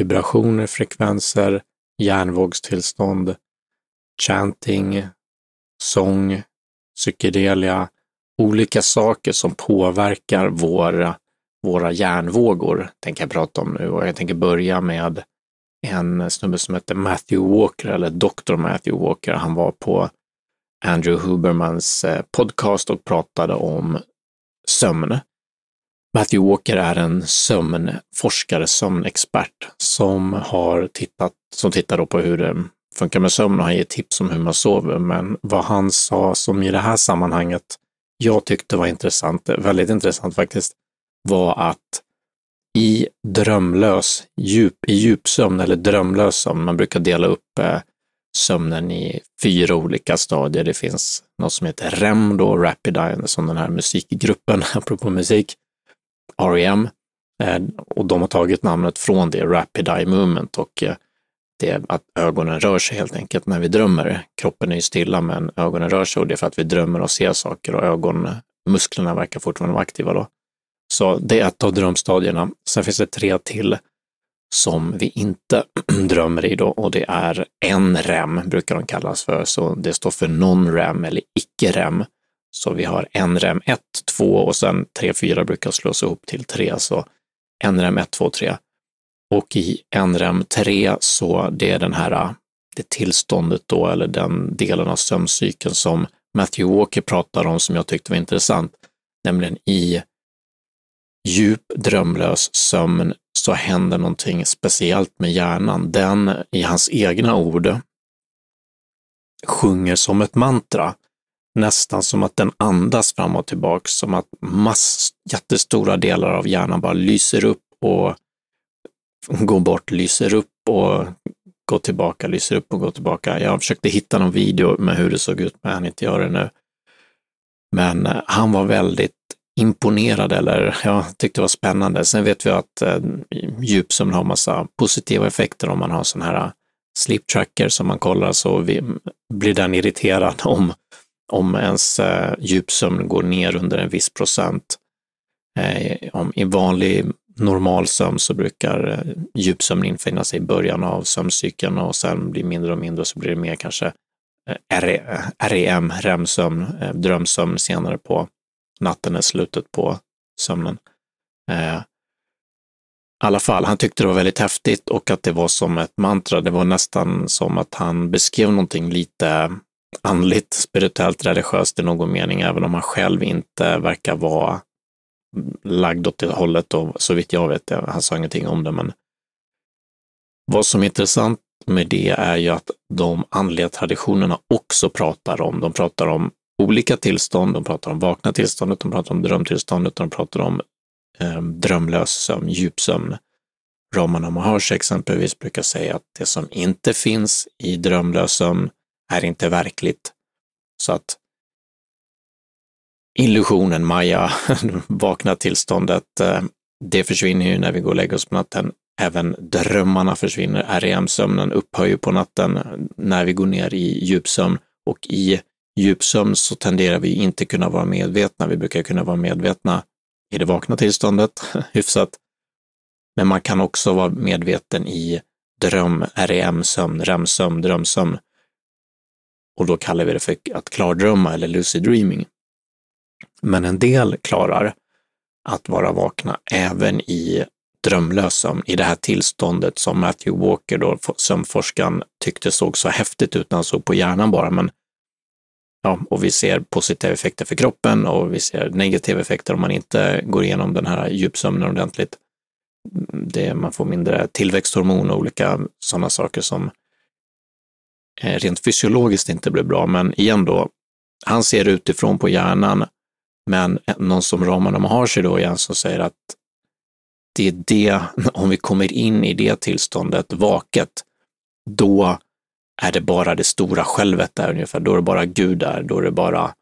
vibrationer, frekvenser, hjärnvågstillstånd, chanting, sång, psykedelia, olika saker som påverkar våra, våra hjärnvågor, tänker jag prata om nu. Och jag tänker börja med en snubbe som heter Matthew Walker, eller Dr. Matthew Walker. Han var på Andrew Hubermans eh, podcast och pratade om sömn. Matthew Walker är en sömnforskare, sömnexpert som har tittat, som tittar på hur det funkar med sömn och han ger tips om hur man sover. Men vad han sa som i det här sammanhanget jag tyckte var intressant, väldigt intressant faktiskt, var att i drömlös, djup, i djupsömn eller drömlös sömn, man brukar dela upp eh, sömnen i fyra olika stadier. Det finns något som heter REM då, Rapid Eye, som den här musikgruppen, apropå musik, REM. Eh, och de har tagit namnet från det, Rapid Eye Movement och eh, det är att ögonen rör sig helt enkelt när vi drömmer. Kroppen är ju stilla men ögonen rör sig och det är för att vi drömmer och ser saker och ögonmusklerna verkar fortfarande vara aktiva då. Så det är ett av drömstadierna. Sen finns det tre till som vi inte drömmer i då och det är en REM brukar de kallas för, så det står för non-REM eller icke-REM. Så vi har en REM 1, 2 och sen 3, 4 brukar slås ihop till 3, så en REM 1, 2, 3. Och i NREM 3 så det är den här, det tillståndet då, eller den delen av sömncykeln som Matthew Walker pratar om som jag tyckte var intressant, nämligen i djup drömlös sömn så händer någonting speciellt med hjärnan. Den, i hans egna ord, sjunger som ett mantra. Nästan som att den andas fram och tillbaka, som att mass, jättestora delar av hjärnan bara lyser upp och går bort, lyser upp och går tillbaka, lyser upp och går tillbaka. Jag försökte hitta någon video med hur det såg ut, men jag hann inte göra det nu. Men eh, han var väldigt imponerad eller jag tyckte det var spännande. Sen vet vi att eh, djupsömn har massa positiva effekter om man har sån här eh, sleep tracker som man kollar så vi, blir den irriterad om, om ens eh, djupsömn går ner under en viss procent. Eh, om I vanlig normal sömn så brukar eh, djupsömn infinna sig i början av sömncykeln och sen blir mindre och mindre så blir det mer kanske eh, REM, eh, REM-sömn, eh, drömsömn senare på natten är slutet på sömnen. Eh, I alla fall, han tyckte det var väldigt häftigt och att det var som ett mantra. Det var nästan som att han beskrev någonting lite andligt, spirituellt, religiöst i någon mening, även om han själv inte verkar vara lagd åt det hållet och så vitt jag vet, han sa ingenting om det, men vad som är intressant med det är ju att de andliga traditionerna också pratar om, de pratar om olika tillstånd, de pratar om vakna tillståndet, de pratar om drömtillståndet, de pratar om eh, drömlös sömn, djupsömn. Ramana Maharshi exempelvis brukar säga att det som inte finns i drömlös sömn är inte verkligt. Så att illusionen, maja, vakna tillståndet, eh, det försvinner ju när vi går och lägger oss på natten. Även drömmarna försvinner. REM-sömnen upphör ju på natten när vi går ner i djupsömn och i djupsömn så tenderar vi inte kunna vara medvetna. Vi brukar kunna vara medvetna i det vakna tillståndet, hyfsat. Men man kan också vara medveten i dröm, REM-sömn, REM-sömn, drömsömn. Och då kallar vi det för att klardrömma eller lucid dreaming. Men en del klarar att vara vakna även i drömlös sömn, i det här tillståndet som Matthew Walker, då, sömnforskaren, tyckte såg så häftigt ut när han såg på hjärnan bara. Men, ja, och vi ser positiva effekter för kroppen och vi ser negativa effekter om man inte går igenom den här djupsömnen ordentligt. Mm, det, man får mindre tillväxthormon och olika sådana saker som Eh, rent fysiologiskt inte blir bra. Men igen då, han ser utifrån på hjärnan men någon som Romanov har sig då igen som säger att det är det, om vi kommer in i det tillståndet vaket, då är det bara det stora självet där ungefär. Då är det bara Gud där, då är det bara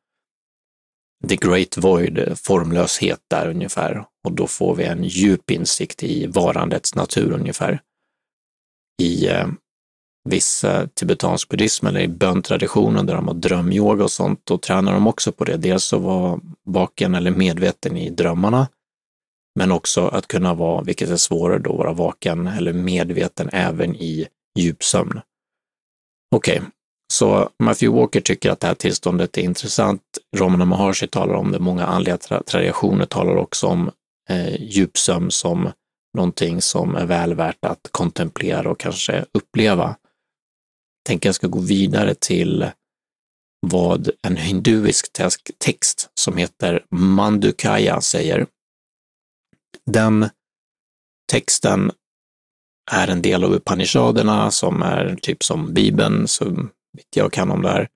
the great void, formlöshet där ungefär. Och då får vi en djup insikt i varandets natur ungefär. I eh, viss tibetansk buddhism eller i böntraditionen där de har drömyoga och sånt, då tränar de också på det. Dels att vara vaken eller medveten i drömmarna, men också att kunna vara, vilket är svårare då, vara vaken eller medveten även i djupsömn. Okej, okay. så Matthew Walker tycker att det här tillståndet är intressant. Ramana Maharshi talar om det, många andliga tra traditioner talar också om eh, djupsömn som någonting som är väl värt att kontemplera och kanske uppleva. Jag tänker jag ska gå vidare till vad en hinduisk text som heter Mandukaya säger. Den texten är en del av Upanishaderna som är typ som Bibeln, så vitt jag kan om det här.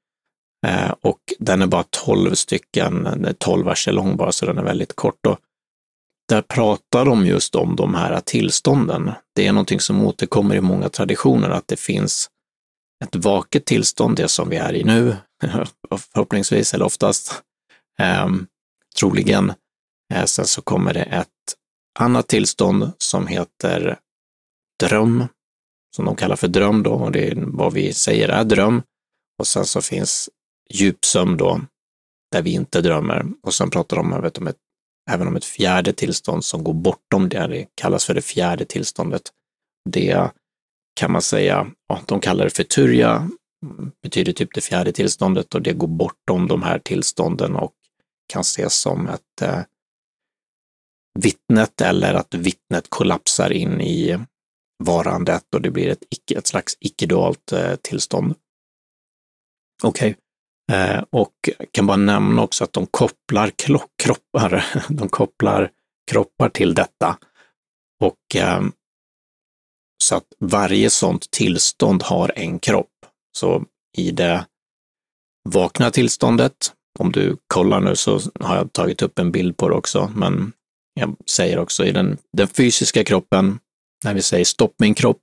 Eh, och den är bara tolv stycken, den är tolv verser lång bara, så den är väldigt kort. Och där pratar de just om de här tillstånden. Det är någonting som återkommer i många traditioner, att det finns ett vaket tillstånd, det som vi är i nu, förhoppningsvis, eller oftast, eh, troligen. Eh, sen så kommer det ett annat tillstånd som heter dröm, som de kallar för dröm då, och det är vad vi säger är dröm. Och sen så finns djupsömn då, där vi inte drömmer. Och sen pratar de vet, om ett, även om ett fjärde tillstånd som går bortom det, det kallas för det fjärde tillståndet. Det kan man säga, ja, de kallar det för turja, betyder typ det fjärde tillståndet och det går bortom de här tillstånden och kan ses som ett eh, vittnet eller att vittnet kollapsar in i varandet och det blir ett, icke, ett slags icke-dualt eh, tillstånd. Okej, okay. eh, och kan bara nämna också att de kopplar kroppar, de kopplar kroppar till detta. Och eh, så att varje sådant tillstånd har en kropp. Så i det vakna tillståndet, om du kollar nu så har jag tagit upp en bild på det också, men jag säger också i den, den fysiska kroppen, när vi säger stopp min kropp,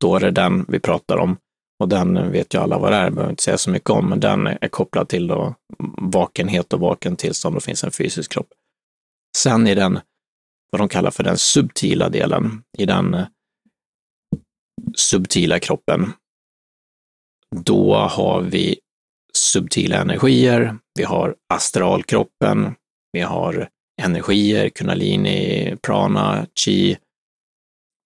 då är det den vi pratar om. Och den vet ju alla vad det är, behöver inte säga så mycket om, men den är kopplad till då vakenhet och vaken tillstånd och finns en fysisk kropp. Sen i den, vad de kallar för den subtila delen, i den eh, subtila kroppen, då har vi subtila energier, vi har astralkroppen, vi har energier, kunalini, prana, chi.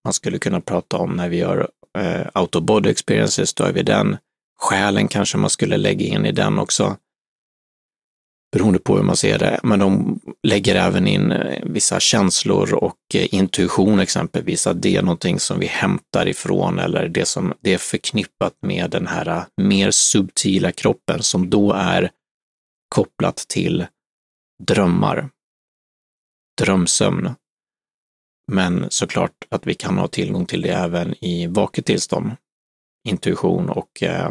Man skulle kunna prata om när vi gör eh, out of body experiences, då är vi den. Själen kanske man skulle lägga in i den också, beroende på hur man ser det. Men de lägger även in eh, vissa känslor och eh, intuition exempelvis, att det är någonting som vi hämtar ifrån eller det som det är förknippat med den här eh, mer subtila kroppen som då är kopplat till drömmar drömsömn. Men såklart att vi kan ha tillgång till det även i vaket tillstånd, intuition och eh,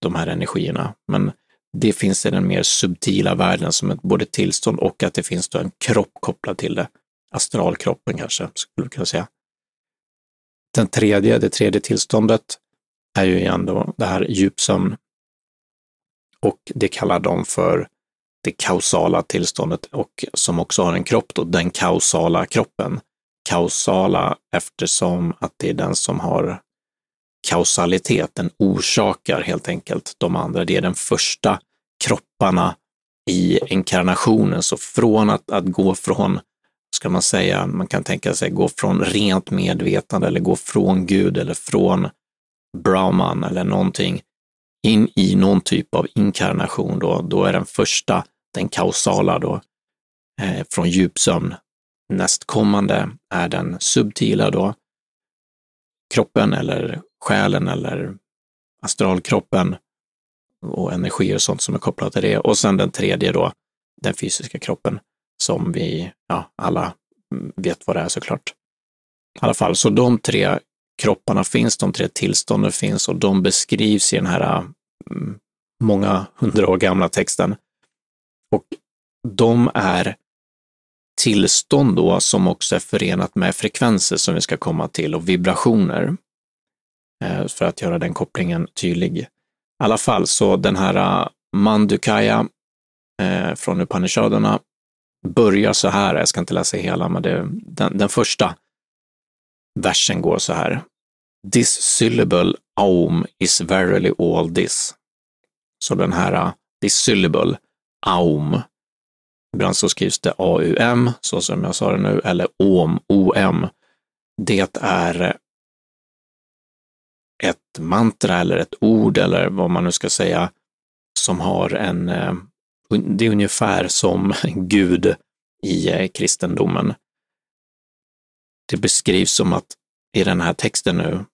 de här energierna. Men det finns i den mer subtila världen som ett både tillstånd och att det finns då en kropp kopplad till det. Astralkroppen kanske, skulle man kunna säga. Den tredje, det tredje tillståndet är ju igen då det här djupsömn. Och det kallar de för det kausala tillståndet och som också har en kropp, då, den kausala kroppen. Kausala eftersom att det är den som har kausaliteten orsakar helt enkelt de andra. Det är den första kropparna i inkarnationen. Så från att, att gå från, ska man säga, man kan tänka sig gå från rent medvetande eller gå från Gud eller från Brahman eller någonting in i någon typ av inkarnation då, då är den första den kausala då, eh, från djupsömn. Nästkommande är den subtila då, kroppen eller själen eller astralkroppen och energier och sånt som är kopplat till det. Och sen den tredje då, den fysiska kroppen som vi, ja, alla vet vad det är såklart. I alla fall, så de tre kropparna finns, de tre tillstånden finns och de beskrivs i den här mm, många hundra år gamla texten. Och de är tillstånd då som också är förenat med frekvenser som vi ska komma till och vibrationer. Eh, för att göra den kopplingen tydlig. I alla fall så den här eh, Mandukaya eh, från Upanishaderna börjar så här, jag ska inte läsa hela, men det, den, den första versen går så här. This syllable aum is verily all this. Så den här, this syllable aum. Ibland så skrivs det AUM, så som jag sa det nu, eller OM, OM. Det är ett mantra eller ett ord eller vad man nu ska säga som har en, eh, det är ungefär som Gud i eh, kristendomen. Det beskrivs som att i den här texten nu,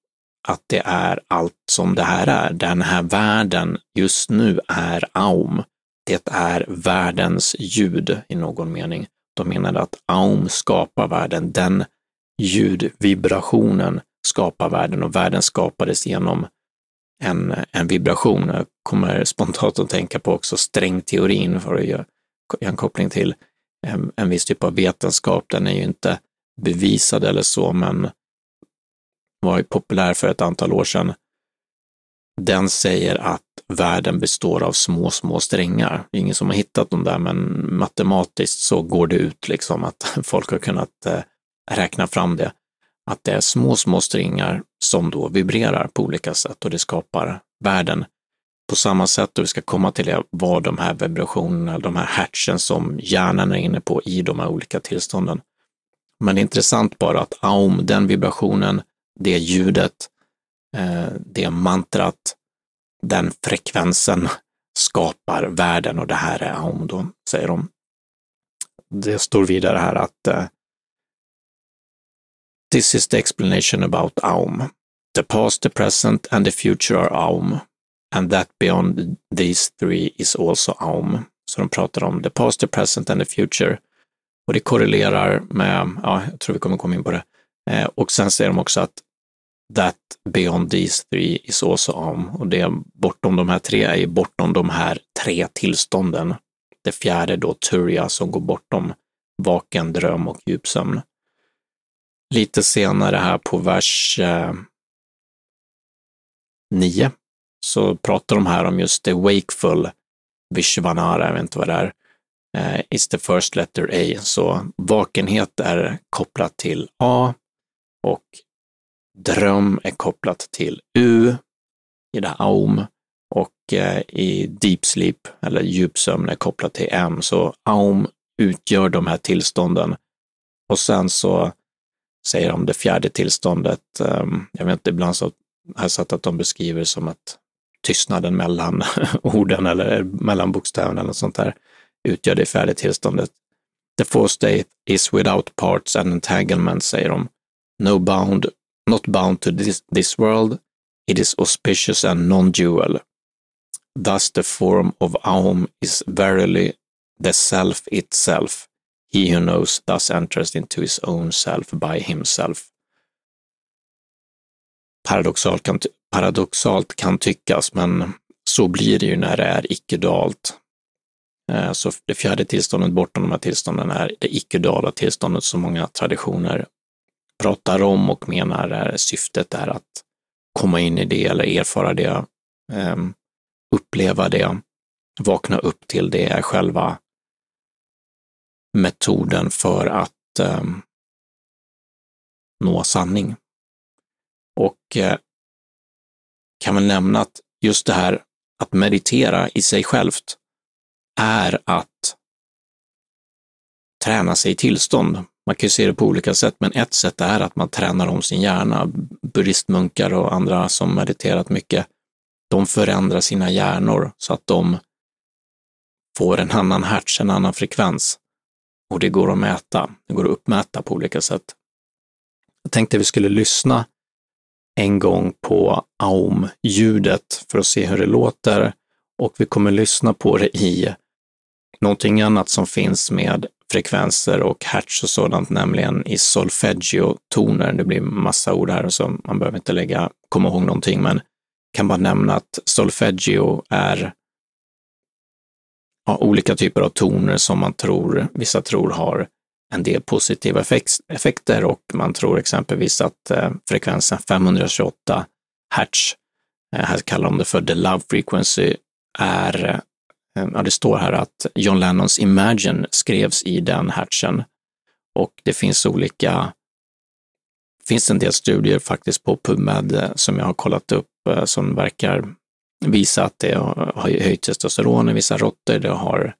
att det är allt som det här är. Den här världen just nu är Aum. Det är världens ljud i någon mening. De menade att Aum skapar världen, den ljudvibrationen skapar världen och världen skapades genom en, en vibration. Jag kommer spontant att tänka på också strängteorin för att göra en koppling till en, en viss typ av vetenskap. Den är ju inte bevisad eller så, men var ju populär för ett antal år sedan. Den säger att världen består av små, små strängar. Det är ingen som har hittat dem där, men matematiskt så går det ut liksom att folk har kunnat eh, räkna fram det. Att det är små, små strängar som då vibrerar på olika sätt och det skapar världen. På samma sätt, och vi ska komma till det, vad de här vibrationerna, de här hertzen som hjärnan är inne på i de här olika tillstånden. Men det är intressant bara att aum, den vibrationen, det ljudet, eh, det mantrat, den frekvensen skapar världen och det här är Aum då, säger de. Det står vidare här att eh, This is the explanation about Aum. The past, the present and the future are Aum. And that beyond these three is also Aum. Så de pratar om the past, the present and the future. Och det korrelerar med, ja, jag tror vi kommer komma in på det. Eh, och sen säger de också att that beyond these three is also AUM. Och det bortom de här tre är ju bortom de här tre tillstånden. Det fjärde då Turja som går bortom vaken, dröm och djupsömn. Lite senare här på vers eh, 9 så pratar de här om just det wakeful Vishvanara, jag vet inte vad det är, eh, is the first letter A. Så vakenhet är kopplat till A och dröm är kopplat till U i det här Aum och eh, i deep sleep eller djupsömn är kopplat till M. Så Aum utgör de här tillstånden. Och sen så säger om det fjärde tillståndet, ehm, jag vet inte, ibland så har jag sett att de beskriver som att tystnaden mellan orden eller eh, mellan bokstäverna eller sånt där utgör det fjärde tillståndet. The fourth state is without parts and entanglement, säger de. No bound not bound to this, this world, it is auspicious and non-dual. Thus the form of Aum is verily the self itself. He who knows thus enters into his own self by himself. Paradoxalt kan, paradoxalt kan tyckas, men så blir det ju när det är icke-dualt. Eh, så det fjärde tillståndet bortom de här tillstånden är det icke-duala tillståndet som många traditioner pratar om och menar är syftet är att komma in i det eller erfara det, ehm, uppleva det, vakna upp till det är själva metoden för att eh, nå sanning. Och eh, kan väl nämna att just det här att meditera i sig självt är att träna sig i tillstånd man kan ju se det på olika sätt, men ett sätt är att man tränar om sin hjärna. Buddhistmunkar och andra som mediterat mycket, de förändrar sina hjärnor så att de får en annan hertz, en annan frekvens. Och det går att mäta, det går att uppmäta på olika sätt. Jag tänkte vi skulle lyssna en gång på aum-ljudet för att se hur det låter och vi kommer lyssna på det i någonting annat som finns med frekvenser och hertz och sådant, nämligen i solfeggio-toner. Det blir massa ord här, så man behöver inte lägga, komma ihåg någonting, men kan bara nämna att solfeggio är ja, olika typer av toner som man tror, vissa tror har en del positiva effekter och man tror exempelvis att eh, frekvensen 528 hertz, eh, här kallar de det för the love frequency, är Eh, ja, det står här att John Lennons Imagine skrevs i den hertzen. Och det finns olika, finns en del studier faktiskt på PubMed eh, som jag har kollat upp eh, som verkar visa att det har höjt testosteron i vissa råttor. Det har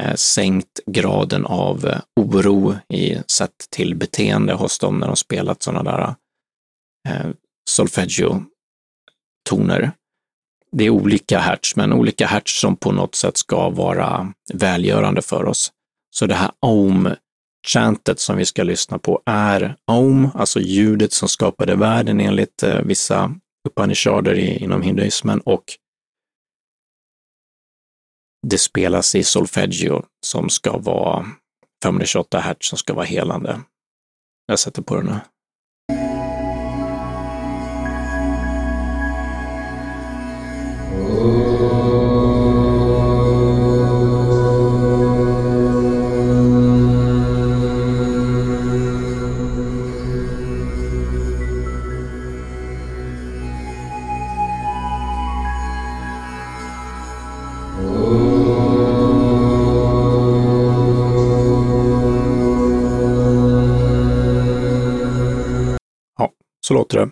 eh, sänkt graden av eh, oro i sett till beteende hos dem när de spelat sådana där eh, solfeggio-toner. Det är olika hertz, men olika hertz som på något sätt ska vara välgörande för oss. Så det här om-chantet som vi ska lyssna på är om, alltså ljudet som skapade världen enligt eh, vissa Upanishader inom hinduismen och det spelas i solfeggio som ska vara 528 hertz som ska vara helande. Jag sätter på den nu. Låter det.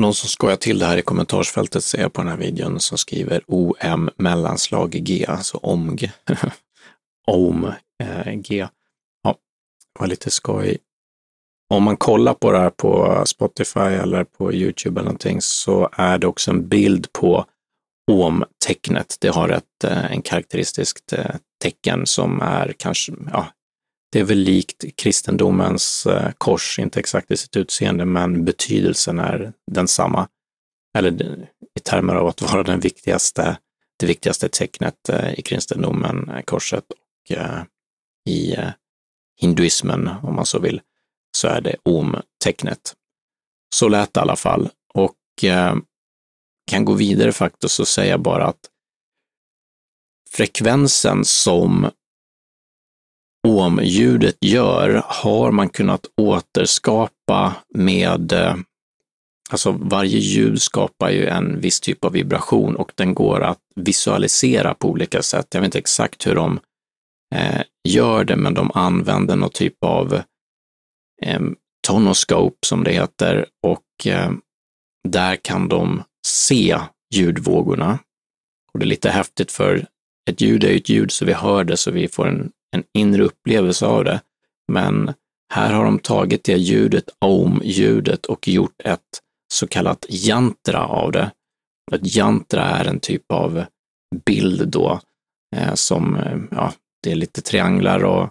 Någon som skojar till det här i kommentarsfältet ser jag på den här videon som skriver OM mellanslag G, alltså OMG. OM eh, G. Ja, det var lite skoj. Om man kollar på det här på Spotify eller på Youtube eller någonting så är det också en bild på OM-tecknet. Det har ett eh, en karaktäristiskt eh, tecken som är kanske, ja, det är väl likt kristendomens eh, kors, inte exakt i sitt utseende, men betydelsen är densamma. Eller i termer av att vara den viktigaste, det viktigaste tecknet eh, i kristendomen, eh, korset, och i hinduismen, om man så vill, så är det om-tecknet. Så lät det i alla fall. Och kan gå vidare faktiskt och säga bara att frekvensen som omljudet gör har man kunnat återskapa med, eh, alltså varje ljud skapar ju en viss typ av vibration och den går att visualisera på olika sätt. Jag vet inte exakt hur de eh, gör det, men de använder någon typ av eh, tonoscope som det heter och eh, där kan de se ljudvågorna. Och det är lite häftigt för ett ljud är ju ett ljud så vi hör det så vi får en en inre upplevelse av det. Men här har de tagit det ljudet, om-ljudet, och gjort ett så kallat jantra av det. Ett jantra är en typ av bild då, eh, som, eh, ja, det är lite trianglar och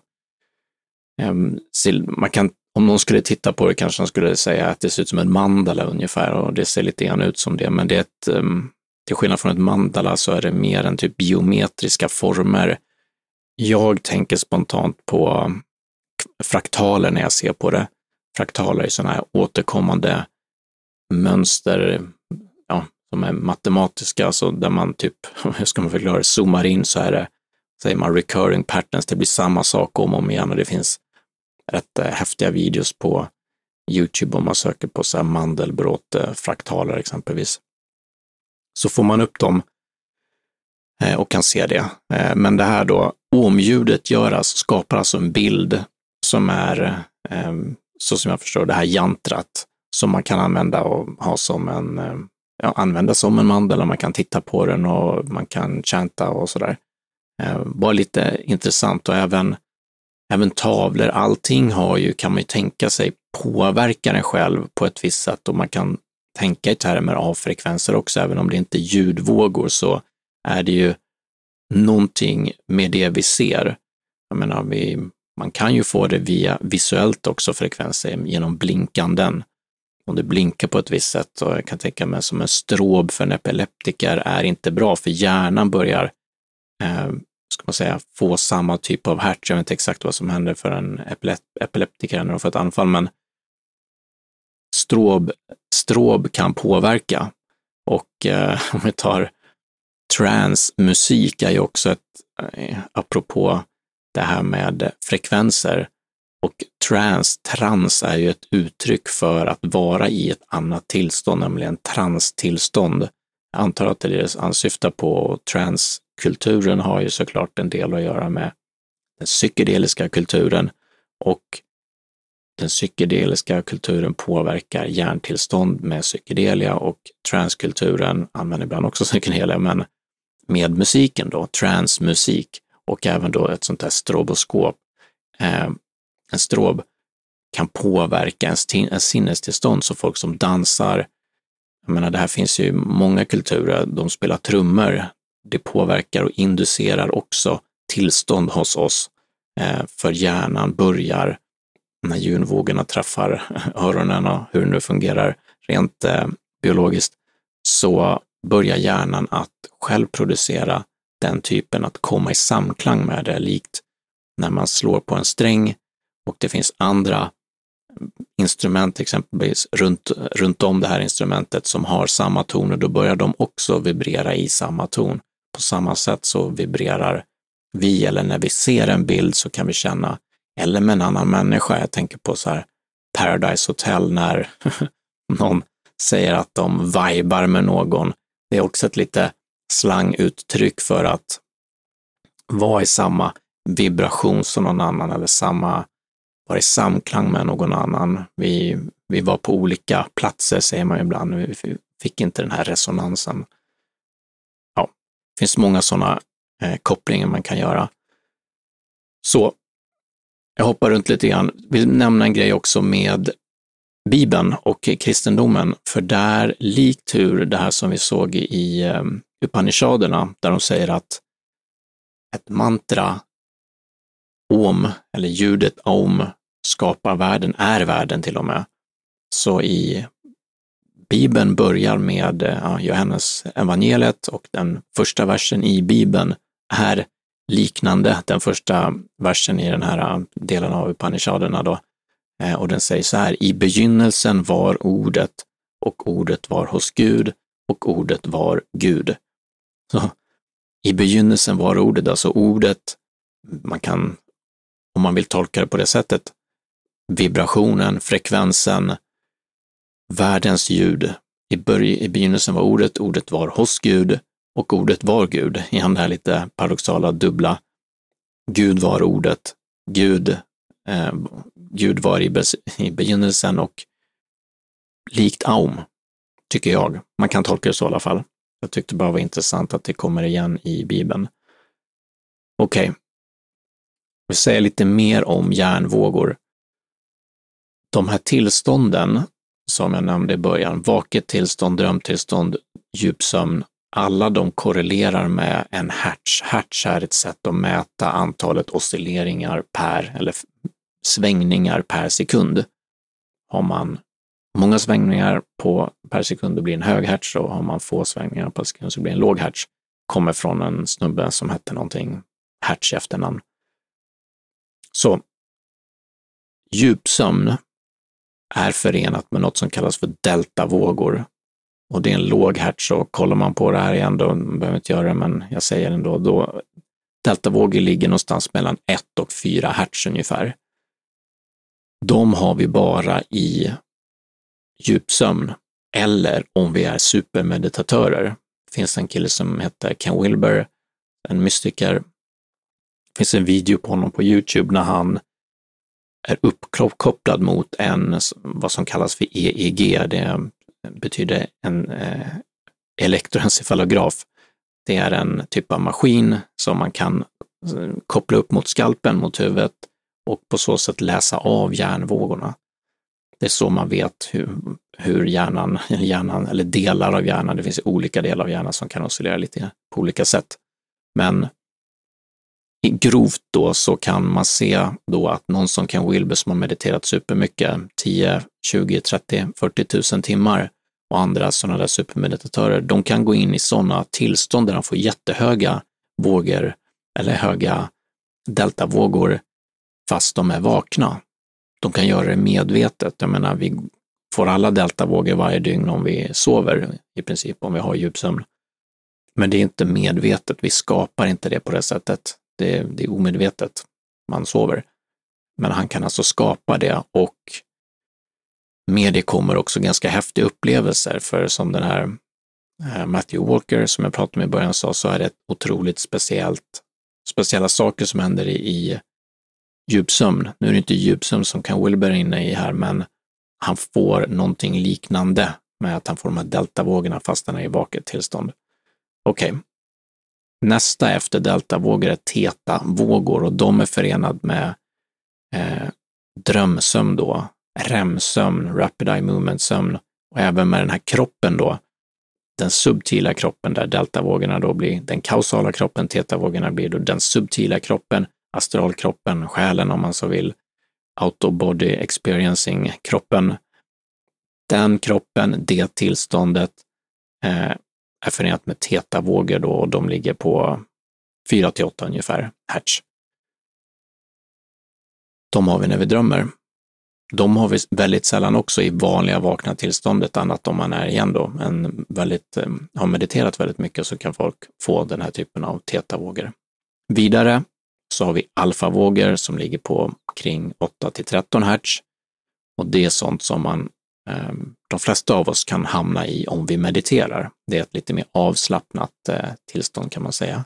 eh, man kan, om någon skulle titta på det kanske man skulle säga att det ser ut som en mandala ungefär och det ser lite grann ut som det, men det är ett, eh, till skillnad från ett mandala så är det mer en typ biometriska former jag tänker spontant på fraktaler när jag ser på det. Fraktaler är sådana här återkommande mönster, ja, som är matematiska, alltså där man typ, hur ska man förklara det, zoomar in så är det, säger man recurring patterns, det blir samma sak om och om igen och det finns rätt eh, häftiga videos på Youtube om man söker på så här mandelbrott, eh, fraktaler exempelvis. Så får man upp dem Eh, och kan se det. Eh, men det här då, omljudet göras, alltså, skapar alltså en bild som är, eh, så som jag förstår det här jantrat, som man kan använda och ha som en, ja, använda som en mandel, och man kan titta på den och man kan chanta och sådär. Bara lite intressant och även, även tavlor, allting har ju, kan man ju tänka sig, påverkar en själv på ett visst sätt och man kan tänka i termer av frekvenser också, även om det inte är ljudvågor så är det ju någonting med det vi ser. Jag menar, vi, man kan ju få det via visuellt också frekvenser genom blinkanden. Om det blinkar på ett visst sätt, och jag kan tänka mig som en strob för en epileptiker är inte bra, för hjärnan börjar eh, ska man säga, få samma typ av hertz. Jag vet inte exakt vad som händer för en epileptiker när de får ett anfall, men strob, strob kan påverka. Och eh, om vi tar transmusik är ju också ett, eh, apropå det här med frekvenser, och trans, trans är ju ett uttryck för att vara i ett annat tillstånd, nämligen transtillstånd. Jag antar att det är det han syftar på. Transkulturen har ju såklart en del att göra med den psykedeliska kulturen och den psykedeliska kulturen påverkar hjärntillstånd med psykedelia och transkulturen använder ibland också psykedelia, men med musiken då, transmusik. och även då ett sånt här stroboskop, eh, en strob, kan påverka ens, ens sinnestillstånd. Så folk som dansar, jag menar det här finns ju i många kulturer, de spelar trummor, det påverkar och inducerar också tillstånd hos oss. Eh, för hjärnan börjar, när ljudvågorna träffar öronen och hur det nu fungerar rent eh, biologiskt, så börjar hjärnan att själv producera den typen, att komma i samklang med det, likt när man slår på en sträng och det finns andra instrument exempelvis runt, runt om det här instrumentet som har samma ton och då börjar de också vibrera i samma ton. På samma sätt så vibrerar vi, eller när vi ser en bild så kan vi känna, eller med en annan människa, jag tänker på så här Paradise Hotel när någon säger att de vibar med någon. Det är också ett lite slanguttryck för att vara i samma vibration som någon annan eller samma, vara i samklang med någon annan. Vi, vi var på olika platser, säger man ibland. Vi fick inte den här resonansen. Ja, det finns många sådana eh, kopplingar man kan göra. Så, jag hoppar runt lite grann. Vill nämna en grej också med Bibeln och kristendomen, för där, likt hur det här som vi såg i ehm, Upanishaderna, där de säger att ett mantra, om, eller ljudet om, skapar världen, är världen till och med. Så i Bibeln börjar med eh, ja, Johannes evangeliet och den första versen i Bibeln är liknande den första versen i den här eh, delen av Upanishaderna då. Eh, och den säger så här, i begynnelsen var ordet och ordet var hos Gud och ordet var Gud. Så, I begynnelsen var ordet, alltså ordet, man kan, om man vill tolka det på det sättet, vibrationen, frekvensen, världens ljud. I, börj I begynnelsen var ordet, ordet var hos Gud och ordet var Gud. Igen det här lite paradoxala dubbla. Gud var ordet, Gud eh, Gud var i, i begynnelsen och likt Aum, tycker jag. Man kan tolka det så i alla fall. Jag tyckte bara var intressant att det kommer igen i Bibeln. Okej, okay. vi säger lite mer om hjärnvågor. De här tillstånden som jag nämnde i början, vaket tillstånd, drömtillstånd, djupsömn, alla de korrelerar med en hertz. Hertz är ett sätt att mäta antalet oscilleringar per, eller svängningar per sekund. Har man många svängningar på, per sekund det blir en hög hertz och har man få svängningar per sekund så blir det en låg hertz. Kommer från en snubbe som hette någonting hertz i efternamn. Så djupsömn är förenat med något som kallas för deltavågor. Och det är en låg hertz och kollar man på det här igen, då behöver jag inte göra det, men jag säger det ändå, då deltavågor ligger någonstans mellan 1 och 4 hertz ungefär de har vi bara i djupsömn eller om vi är supermeditatörer. Det finns en kille som heter Ken Wilber, en mystiker. Det finns en video på honom på Youtube när han är uppkopplad mot en, vad som kallas för EEG. Det betyder en eh, elektroencefalograf. Det är en typ av maskin som man kan koppla upp mot skalpen, mot huvudet och på så sätt läsa av hjärnvågorna. Det är så man vet hur, hur hjärnan, hjärnan, eller delar av hjärnan, det finns olika delar av hjärnan som kan oscillera lite på olika sätt. Men grovt då så kan man se då att någon som Ken Wilber som har mediterat supermycket, 10, 20, 30, 40 000 timmar och andra sådana där supermeditatörer, de kan gå in i sådana tillstånd där de får jättehöga vågor eller höga deltavågor fast de är vakna. De kan göra det medvetet. Jag menar, vi får alla deltavågor varje dygn om vi sover i princip, om vi har djupsömn. Men det är inte medvetet. Vi skapar inte det på det sättet. Det, det är omedvetet. Man sover. Men han kan alltså skapa det och med det kommer också ganska häftiga upplevelser, för som den här eh, Matthew Walker som jag pratade med i början sa, så är det otroligt speciellt, speciella saker som händer i, djupsömn. Nu är det inte djupsömn som kan Wilber är inne i här, men han får någonting liknande med att han får de här deltavågorna fast han är i vaket tillstånd. Okej. Okay. nästa efter deltavågor är tetavågor och de är förenade med eh, drömsömn då, REM-sömn, Rapid Eye Movement-sömn och även med den här kroppen då, den subtila kroppen där deltavågorna då blir den kausala kroppen, tetavågorna blir då den subtila kroppen, astralkroppen, själen om man så vill, autobody experiencing-kroppen. Den kroppen, det tillståndet eh, är förenat med tetavågor då och de ligger på 4 till 8 ungefär hertz. De har vi när vi drömmer. De har vi väldigt sällan också i vanliga vakna tillståndet, annat om man är igen då, en väldigt, eh, har mediterat väldigt mycket så kan folk få den här typen av tetavågor. Vidare så har vi alfavågor som ligger på kring 8 till 13 hertz och det är sånt som man, eh, de flesta av oss kan hamna i om vi mediterar. Det är ett lite mer avslappnat eh, tillstånd kan man säga.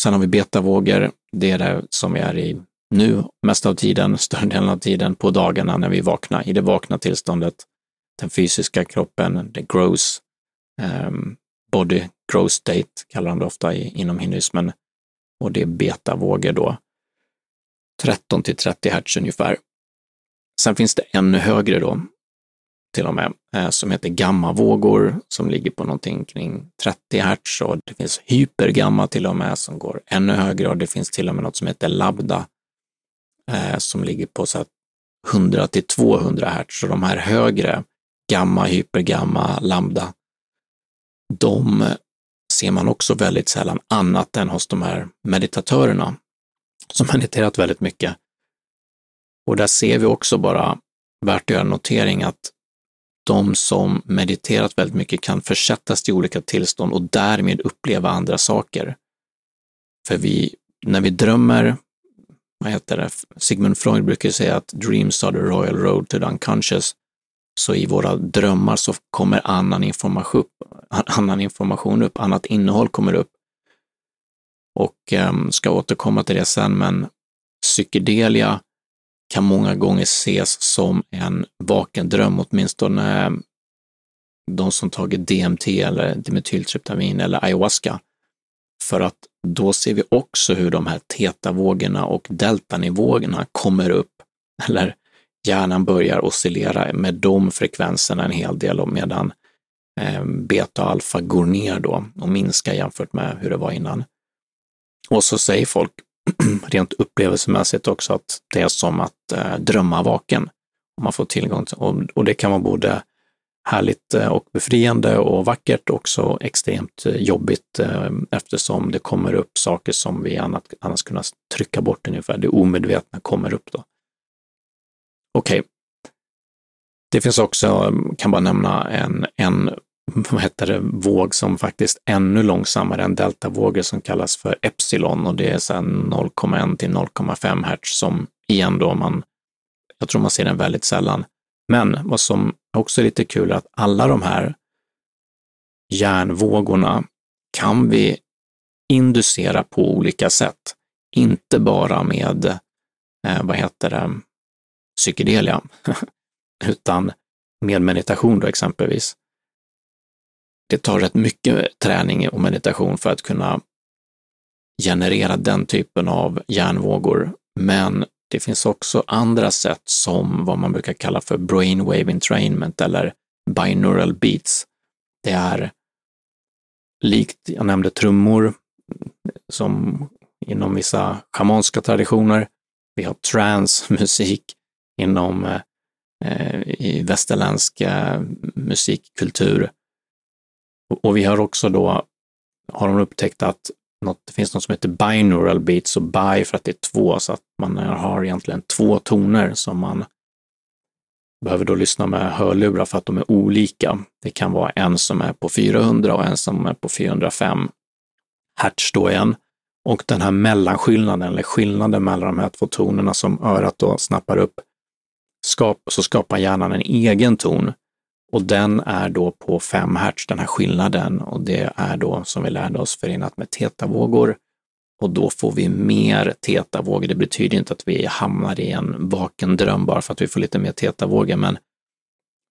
Sen har vi betavågor, det är det som vi är i nu mest av tiden, större delen av tiden på dagarna när vi vaknar, i det vakna tillståndet. Den fysiska kroppen, det grows, ehm, body growth state kallar de det ofta i, inom hinduismen. Och det är betavågor då. 13 till 30 hertz ungefär. Sen finns det ännu högre då, till och med, eh, som heter gammavågor som ligger på någonting kring 30 hertz och det finns hypergamma till och med som går ännu högre och det finns till och med något som heter labda eh, som ligger på så 100 till 200 hertz. Så de här högre, gamma, hypergamma, lambda, de ser man också väldigt sällan annat än hos de här meditatörerna som mediterat väldigt mycket. Och där ser vi också bara, värt att göra notering, att de som mediterat väldigt mycket kan försättas till olika tillstånd och därmed uppleva andra saker. För vi, när vi drömmer vad heter det, Sigmund Freud brukar säga att dreams are the royal road to the unconscious. Så i våra drömmar så kommer annan information upp, annan information upp, annat innehåll kommer upp. Och um, ska återkomma till det sen, men psykedelia kan många gånger ses som en vaken dröm, åtminstone ehm, de som tagit DMT eller dimetyltryptamin eller ayahuasca. För att då ser vi också hur de här tetavågorna och deltanivåerna kommer upp, eller hjärnan börjar oscillera med de frekvenserna en hel del och medan eh, beta och alfa går ner då och minskar jämfört med hur det var innan. Och så säger folk rent upplevelsemässigt också att det är som att eh, drömma vaken. Om man får tillgång till, och, och det kan vara både härligt eh, och befriande och vackert, också extremt eh, jobbigt eh, eftersom det kommer upp saker som vi annat, annars kunnat trycka bort ungefär. Det omedvetna kommer upp då. Okej. Okay. Det finns också, um, kan bara nämna en, en vad heter det, våg som faktiskt är ännu långsammare än deltavågor som kallas för epsilon och det är 0,1 till 0,5 hertz som igen då man, jag tror man ser den väldigt sällan. Men vad som också är lite kul är att alla de här hjärnvågorna kan vi inducera på olika sätt. Inte bara med, eh, vad heter det, psykedelia, utan med meditation då exempelvis. Det tar rätt mycket träning och meditation för att kunna generera den typen av hjärnvågor, men det finns också andra sätt som vad man brukar kalla för brainwave entrainment eller binaural beats. Det är likt, jag nämnde trummor, som inom vissa schamanska traditioner. Vi har transmusik, inom eh, eh, i västerländsk eh, musikkultur. Och, och vi har också då, har de upptäckt att något, det finns något som heter binaural beats och bi för att det är två, så att man har egentligen två toner som man behöver då lyssna med hörlurar för att de är olika. Det kan vara en som är på 400 och en som är på 405 hertz då igen. Och den här mellanskillnaden, eller skillnaden mellan de här två tonerna som örat då snappar upp, skap, så skapar hjärnan en egen ton och den är då på 5 hertz, den här skillnaden, och det är då som vi lärde oss förenat med tetavågor. Och då får vi mer tetavågor. Det betyder inte att vi hamnar i en vaken dröm bara för att vi får lite mer tetavågor, men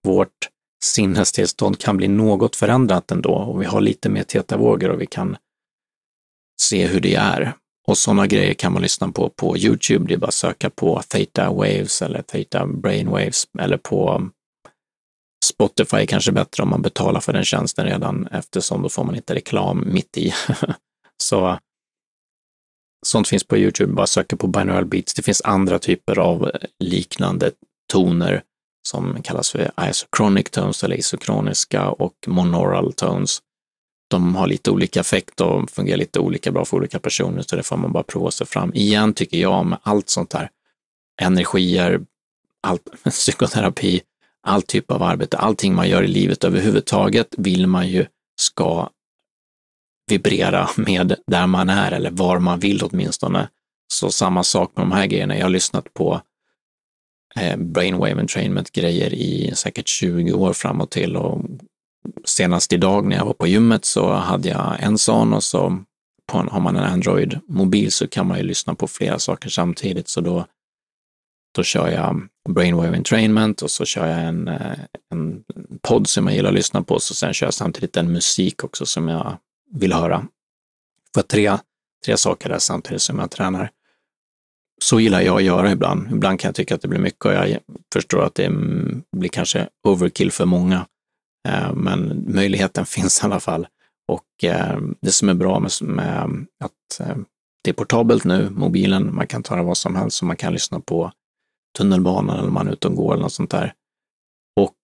vårt sinnestillstånd kan bli något förändrat ändå och vi har lite mer tetavågor och vi kan se hur det är. Och sådana grejer kan man lyssna på på Youtube. Det är bara att söka på Theta Waves eller Theta Brain Waves eller på um, Spotify kanske bättre om man betalar för den tjänsten redan eftersom då får man inte reklam mitt i. Så uh, sånt finns på Youtube, bara söka på binaural beats. Det finns andra typer av uh, liknande toner som kallas för isochronic tones eller isokroniska och monaural tones. De har lite olika effekt och fungerar lite olika bra för olika personer, så det får man bara prova sig fram. Igen tycker jag med allt sånt här, energier, all, psykoterapi, all typ av arbete, allting man gör i livet överhuvudtaget vill man ju ska vibrera med där man är eller var man vill åtminstone. Så samma sak med de här grejerna. Jag har lyssnat på eh, brainwave entrainment-grejer i säkert 20 år framåt till och senast idag när jag var på gymmet så hade jag en sån och så på har man en Android-mobil så kan man ju lyssna på flera saker samtidigt. Så då, då kör jag brainwave entrainment och så kör jag en, eh, en podd som jag gillar att lyssna på. Så sen kör jag samtidigt en musik också som jag vill höra. För tre, tre saker där samtidigt som jag tränar. Så gillar jag att göra ibland. Ibland kan jag tycka att det blir mycket och jag förstår att det blir kanske overkill för många. Eh, men möjligheten finns i alla fall. Och eh, det som är bra med, med att eh, det är portabelt nu, mobilen, man kan ta det vad som helst och man kan lyssna på tunnelbanan eller man är ute och går eller något sånt där. Och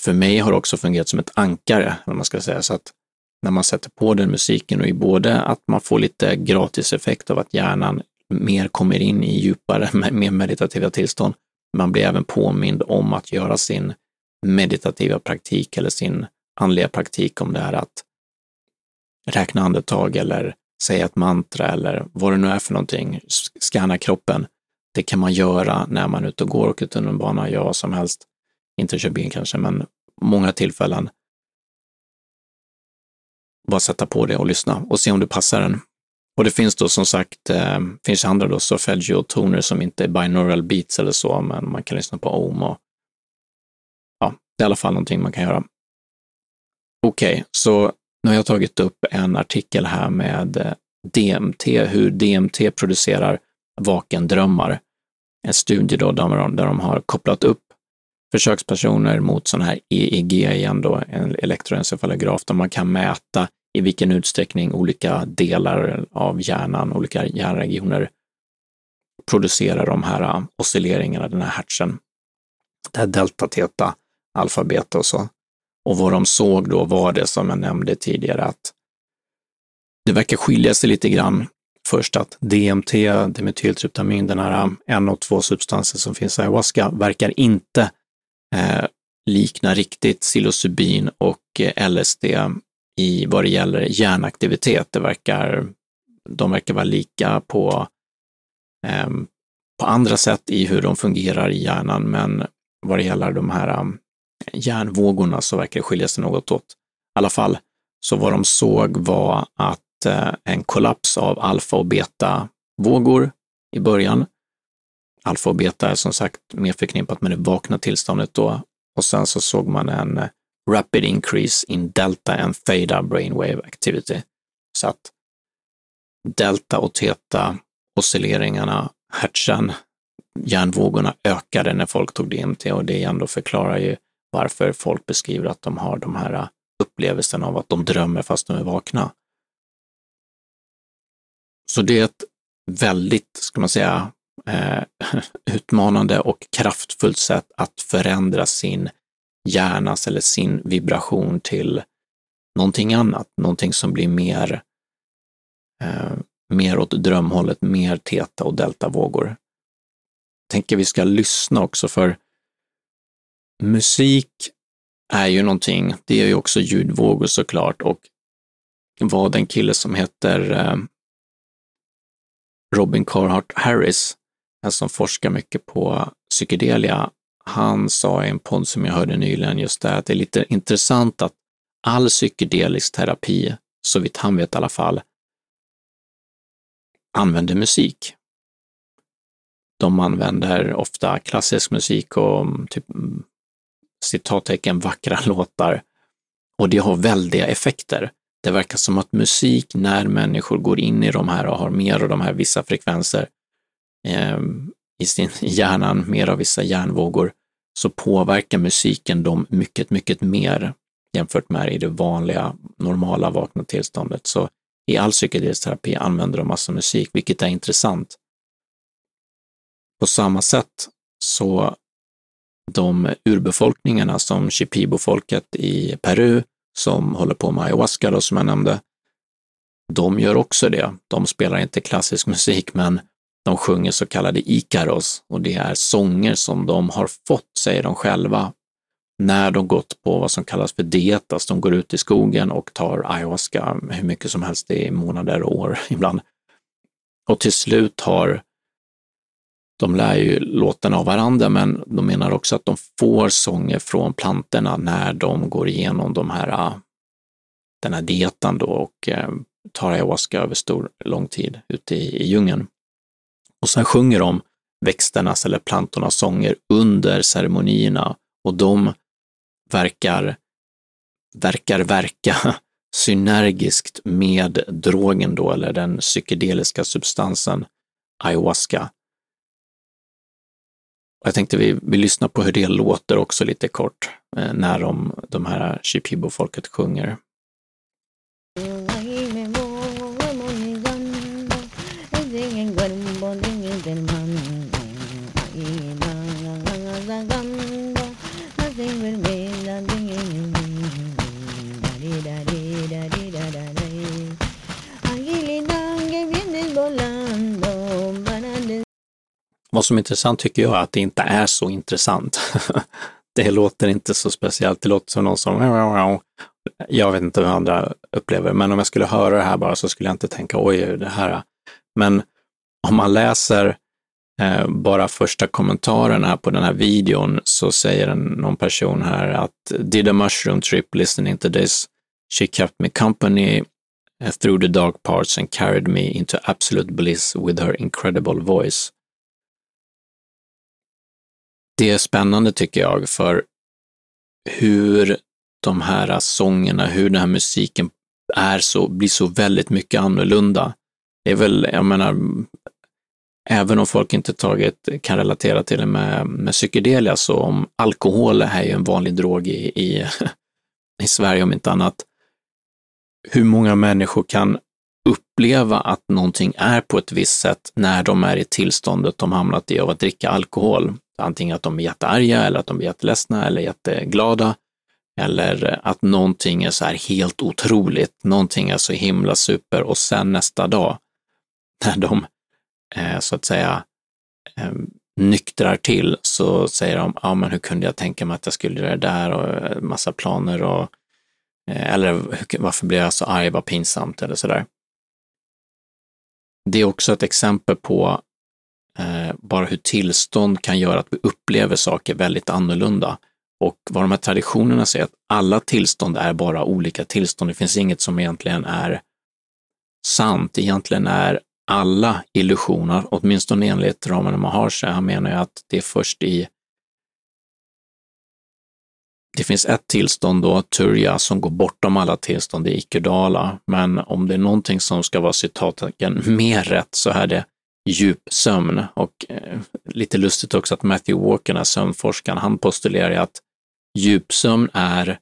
för mig har det också fungerat som ett ankare, om man ska säga, så att när man sätter på den musiken och i både att man får lite gratiseffekt av att hjärnan mer kommer in i djupare, mer meditativa tillstånd. Man blir även påmind om att göra sin meditativa praktik eller sin andliga praktik, om det är att räkna andetag eller säga ett mantra eller vad det nu är för någonting, scanna kroppen. Det kan man göra när man är ute och går, och tunnelbana, gör vad som helst. Inte kör bil kanske, men många tillfällen bara sätta på det och lyssna och se om det passar en. Och det finns då som sagt, eh, finns andra då solfeggio-toner som inte är binaural beats eller så, men man kan lyssna på om och det är i alla fall någonting man kan göra. Okej, okay, så nu har jag tagit upp en artikel här med eh, DMT, hur DMT producerar vakendrömmar. En studie då där de, där de har kopplat upp försökspersoner mot sån här EEG igen då, en elektroencefalograf, där man kan mäta i vilken utsträckning olika delar av hjärnan, olika hjärnregioner producerar de här eh, oscilleringarna, den här hertzen. Det här delta, teta, alfabet och så. Och vad de såg då var det som jag nämnde tidigare, att det verkar skilja sig lite grann. Först att DMT, dimetyltryptamin, den här eh, en och två substanser som finns i ayahuasca, verkar inte eh, likna riktigt psilocybin och eh, LSD i vad det gäller hjärnaktivitet. Det verkar, de verkar vara lika på, eh, på andra sätt i hur de fungerar i hjärnan, men vad det gäller de här eh, järnvågorna hjärnvågorna så verkar det skilja sig något åt. I alla fall, så vad de såg var att eh, en kollaps av alfa och beta vågor i början alfa och beta är som sagt mer förknippat med det vakna tillståndet då. Och sen så såg man en eh, rapid increase in delta and theta brainwave activity. Så att delta och theta oscilleringarna, hertzen, hjärnvågorna ökade när folk tog DMT och det ändå förklarar ju varför folk beskriver att de har de här upplevelserna av att de drömmer fast de är vakna. Så det är ett väldigt, ska man säga, eh, utmanande och kraftfullt sätt att förändra sin hjärnas eller sin vibration till någonting annat, någonting som blir mer, eh, mer åt drömhållet, mer teta och deltavågor. Jag Tänker vi ska lyssna också för musik är ju någonting, det är ju också ljudvågor såklart och vad den kille som heter eh, Robin Carhart Harris en som forskar mycket på psykedelia, han sa i en podd som jag hörde nyligen just det, att det är lite intressant att all psykedelisk terapi, så vitt han vet i alla fall, använder musik. De använder ofta klassisk musik och mm, typ mm, citattecken vackra låtar och det har väldiga effekter. Det verkar som att musik, när människor går in i de här och har mer av de här vissa frekvenser eh, i sin hjärnan, mer av vissa hjärnvågor, så påverkar musiken dem mycket, mycket mer jämfört med i det vanliga, normala vakna tillståndet. Så i all psykedelisk terapi använder de massa musik, vilket är intressant. På samma sätt så de urbefolkningarna som Shipibo-folket i Peru som håller på med ayahuasca då, som jag nämnde, de gör också det. De spelar inte klassisk musik, men de sjunger så kallade ikaros och det är sånger som de har fått, säger de själva, när de gått på vad som kallas för dietas. De går ut i skogen och tar ayahuasca hur mycket som helst i månader och år ibland. Och till slut har de lär ju låtarna av varandra, men de menar också att de får sånger från plantorna när de går igenom de här, ah, den här dietan då och eh, tar ayahuasca över stor, lång tid ute i, i djungeln. Och sen sjunger de växternas eller plantornas sånger under ceremonierna och de verkar, verkar verka synergiskt med drogen då, eller den psykedeliska substansen ayahuasca. Jag tänkte vi, vi lyssnar på hur det låter också lite kort eh, när de, de här Shipibo-folket sjunger. Vad som är intressant tycker jag är att det inte är så intressant. det låter inte så speciellt. Det låter som någon som jag vet inte hur andra upplever, men om jag skulle höra det här bara så skulle jag inte tänka oj, det här. Men om man läser eh, bara första kommentaren här på den här videon så säger en, någon person här att did a mushroom trip listening to this. She kept me company eh, through the dark parts and carried me into absolute bliss with her incredible voice det är spännande tycker jag, för hur de här sångerna, hur den här musiken är så, blir så väldigt mycket annorlunda. Det är väl, jag menar, även om folk inte taget kan relatera till det med, med psykedelia, så om alkohol är ju en vanlig drog i, i, i Sverige om inte annat, hur många människor kan uppleva att någonting är på ett visst sätt när de är i tillståndet de hamnat i av att dricka alkohol. Antingen att de är jättearga eller att de är jätteledsna eller jätteglada. Eller att någonting är så här helt otroligt, någonting är så himla super och sen nästa dag när de eh, så att säga eh, nyktrar till så säger de, ja men hur kunde jag tänka mig att jag skulle göra det där och eh, massa planer och eller varför blev jag så arg, vad pinsamt eller sådär. Det är också ett exempel på eh, bara hur tillstånd kan göra att vi upplever saker väldigt annorlunda. Och vad de här traditionerna säger, att alla tillstånd är bara olika tillstånd. Det finns inget som egentligen är sant. Egentligen är alla illusioner, åtminstone enligt Ramana Maharshi, han menar ju att det är först i det finns ett tillstånd då, Turja, som går bortom alla tillstånd, det är Ikudala. Men om det är någonting som ska vara citattecken mer rätt så är det djup sömn. Och eh, lite lustigt också att Matthew Walker, den sömnforskaren, han postulerar att djupsömn är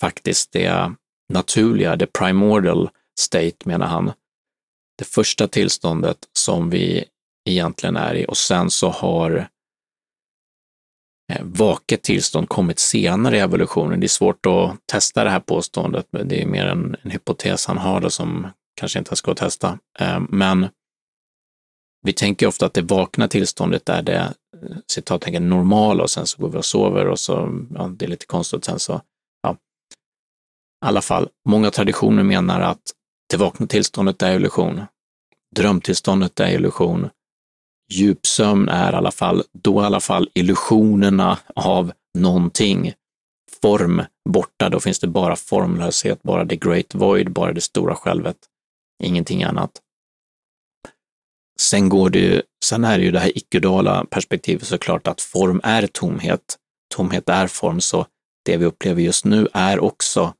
faktiskt det naturliga, det primordial state menar han. Det första tillståndet som vi egentligen är i och sen så har eh, vaket tillstånd kommit senare i evolutionen. Det är svårt att testa det här påståendet, men det är mer en, en hypotes han har då som kanske inte ens går att testa. Eh, men vi tänker ofta att det vakna tillståndet är det eh, citattecken normala och sen så går vi och sover och så, ja, det är lite konstigt. Sen så, ja. I alla fall, många traditioner menar att det vakna tillståndet är illusion. Drömtillståndet är illusion. Djupsömn är i alla fall, då i alla fall illusionerna av någonting. Form borta, då finns det bara formlöshet, bara the great void, bara det stora självet. Ingenting annat. Sen går det ju, sen är det ju det här icke-duala perspektivet såklart att form är tomhet. tomhet är form, så det vi upplever just nu är också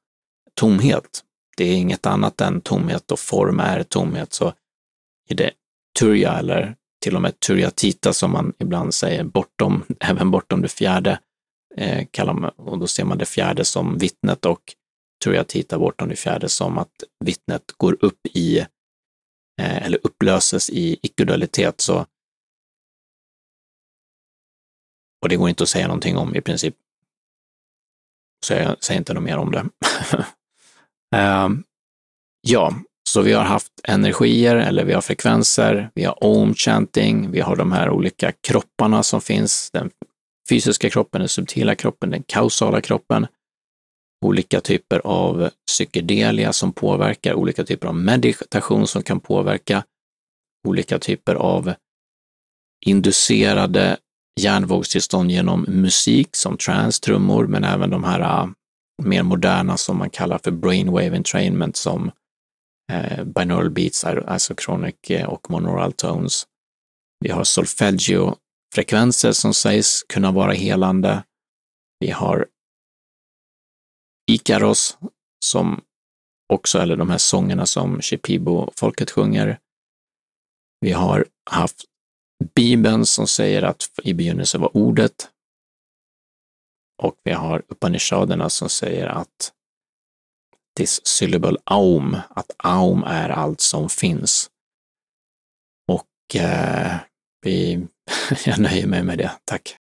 tomhet. Det är inget annat än tomhet och form är tomhet. Så är det turja eller till och med Turiatita, som man ibland säger, bortom, även bortom det fjärde, eh, kallar man, och då ser man det fjärde som vittnet och Turiatita bortom det fjärde som att vittnet går upp i, eh, eller upplöses i icke-dualitet. Så och det går inte att säga någonting om i princip. Så jag säger inte något mer om det. Ehm, ja, så vi har haft energier eller vi har frekvenser, vi har om-chanting, vi har de här olika kropparna som finns, den fysiska kroppen, den subtila kroppen, den kausala kroppen, olika typer av psykedelia som påverkar, olika typer av meditation som kan påverka, olika typer av inducerade hjärnvågstillstånd genom musik som transtrummor, men även de här äh, mer moderna som man kallar för brainwave entrainment som eh, binaural beats, isochronic äh, och monaural tones. Vi har solfeggio-frekvenser som sägs kunna vara helande. Vi har Ikaros som också, eller de här sångerna som Shipibo-folket sjunger. Vi har haft Bibeln som säger att i begynnelsen var ordet. Och vi har Upanishaderna som säger att this syllable aum, att aum är allt som finns. Och eh, vi, jag nöjer mig med det, tack.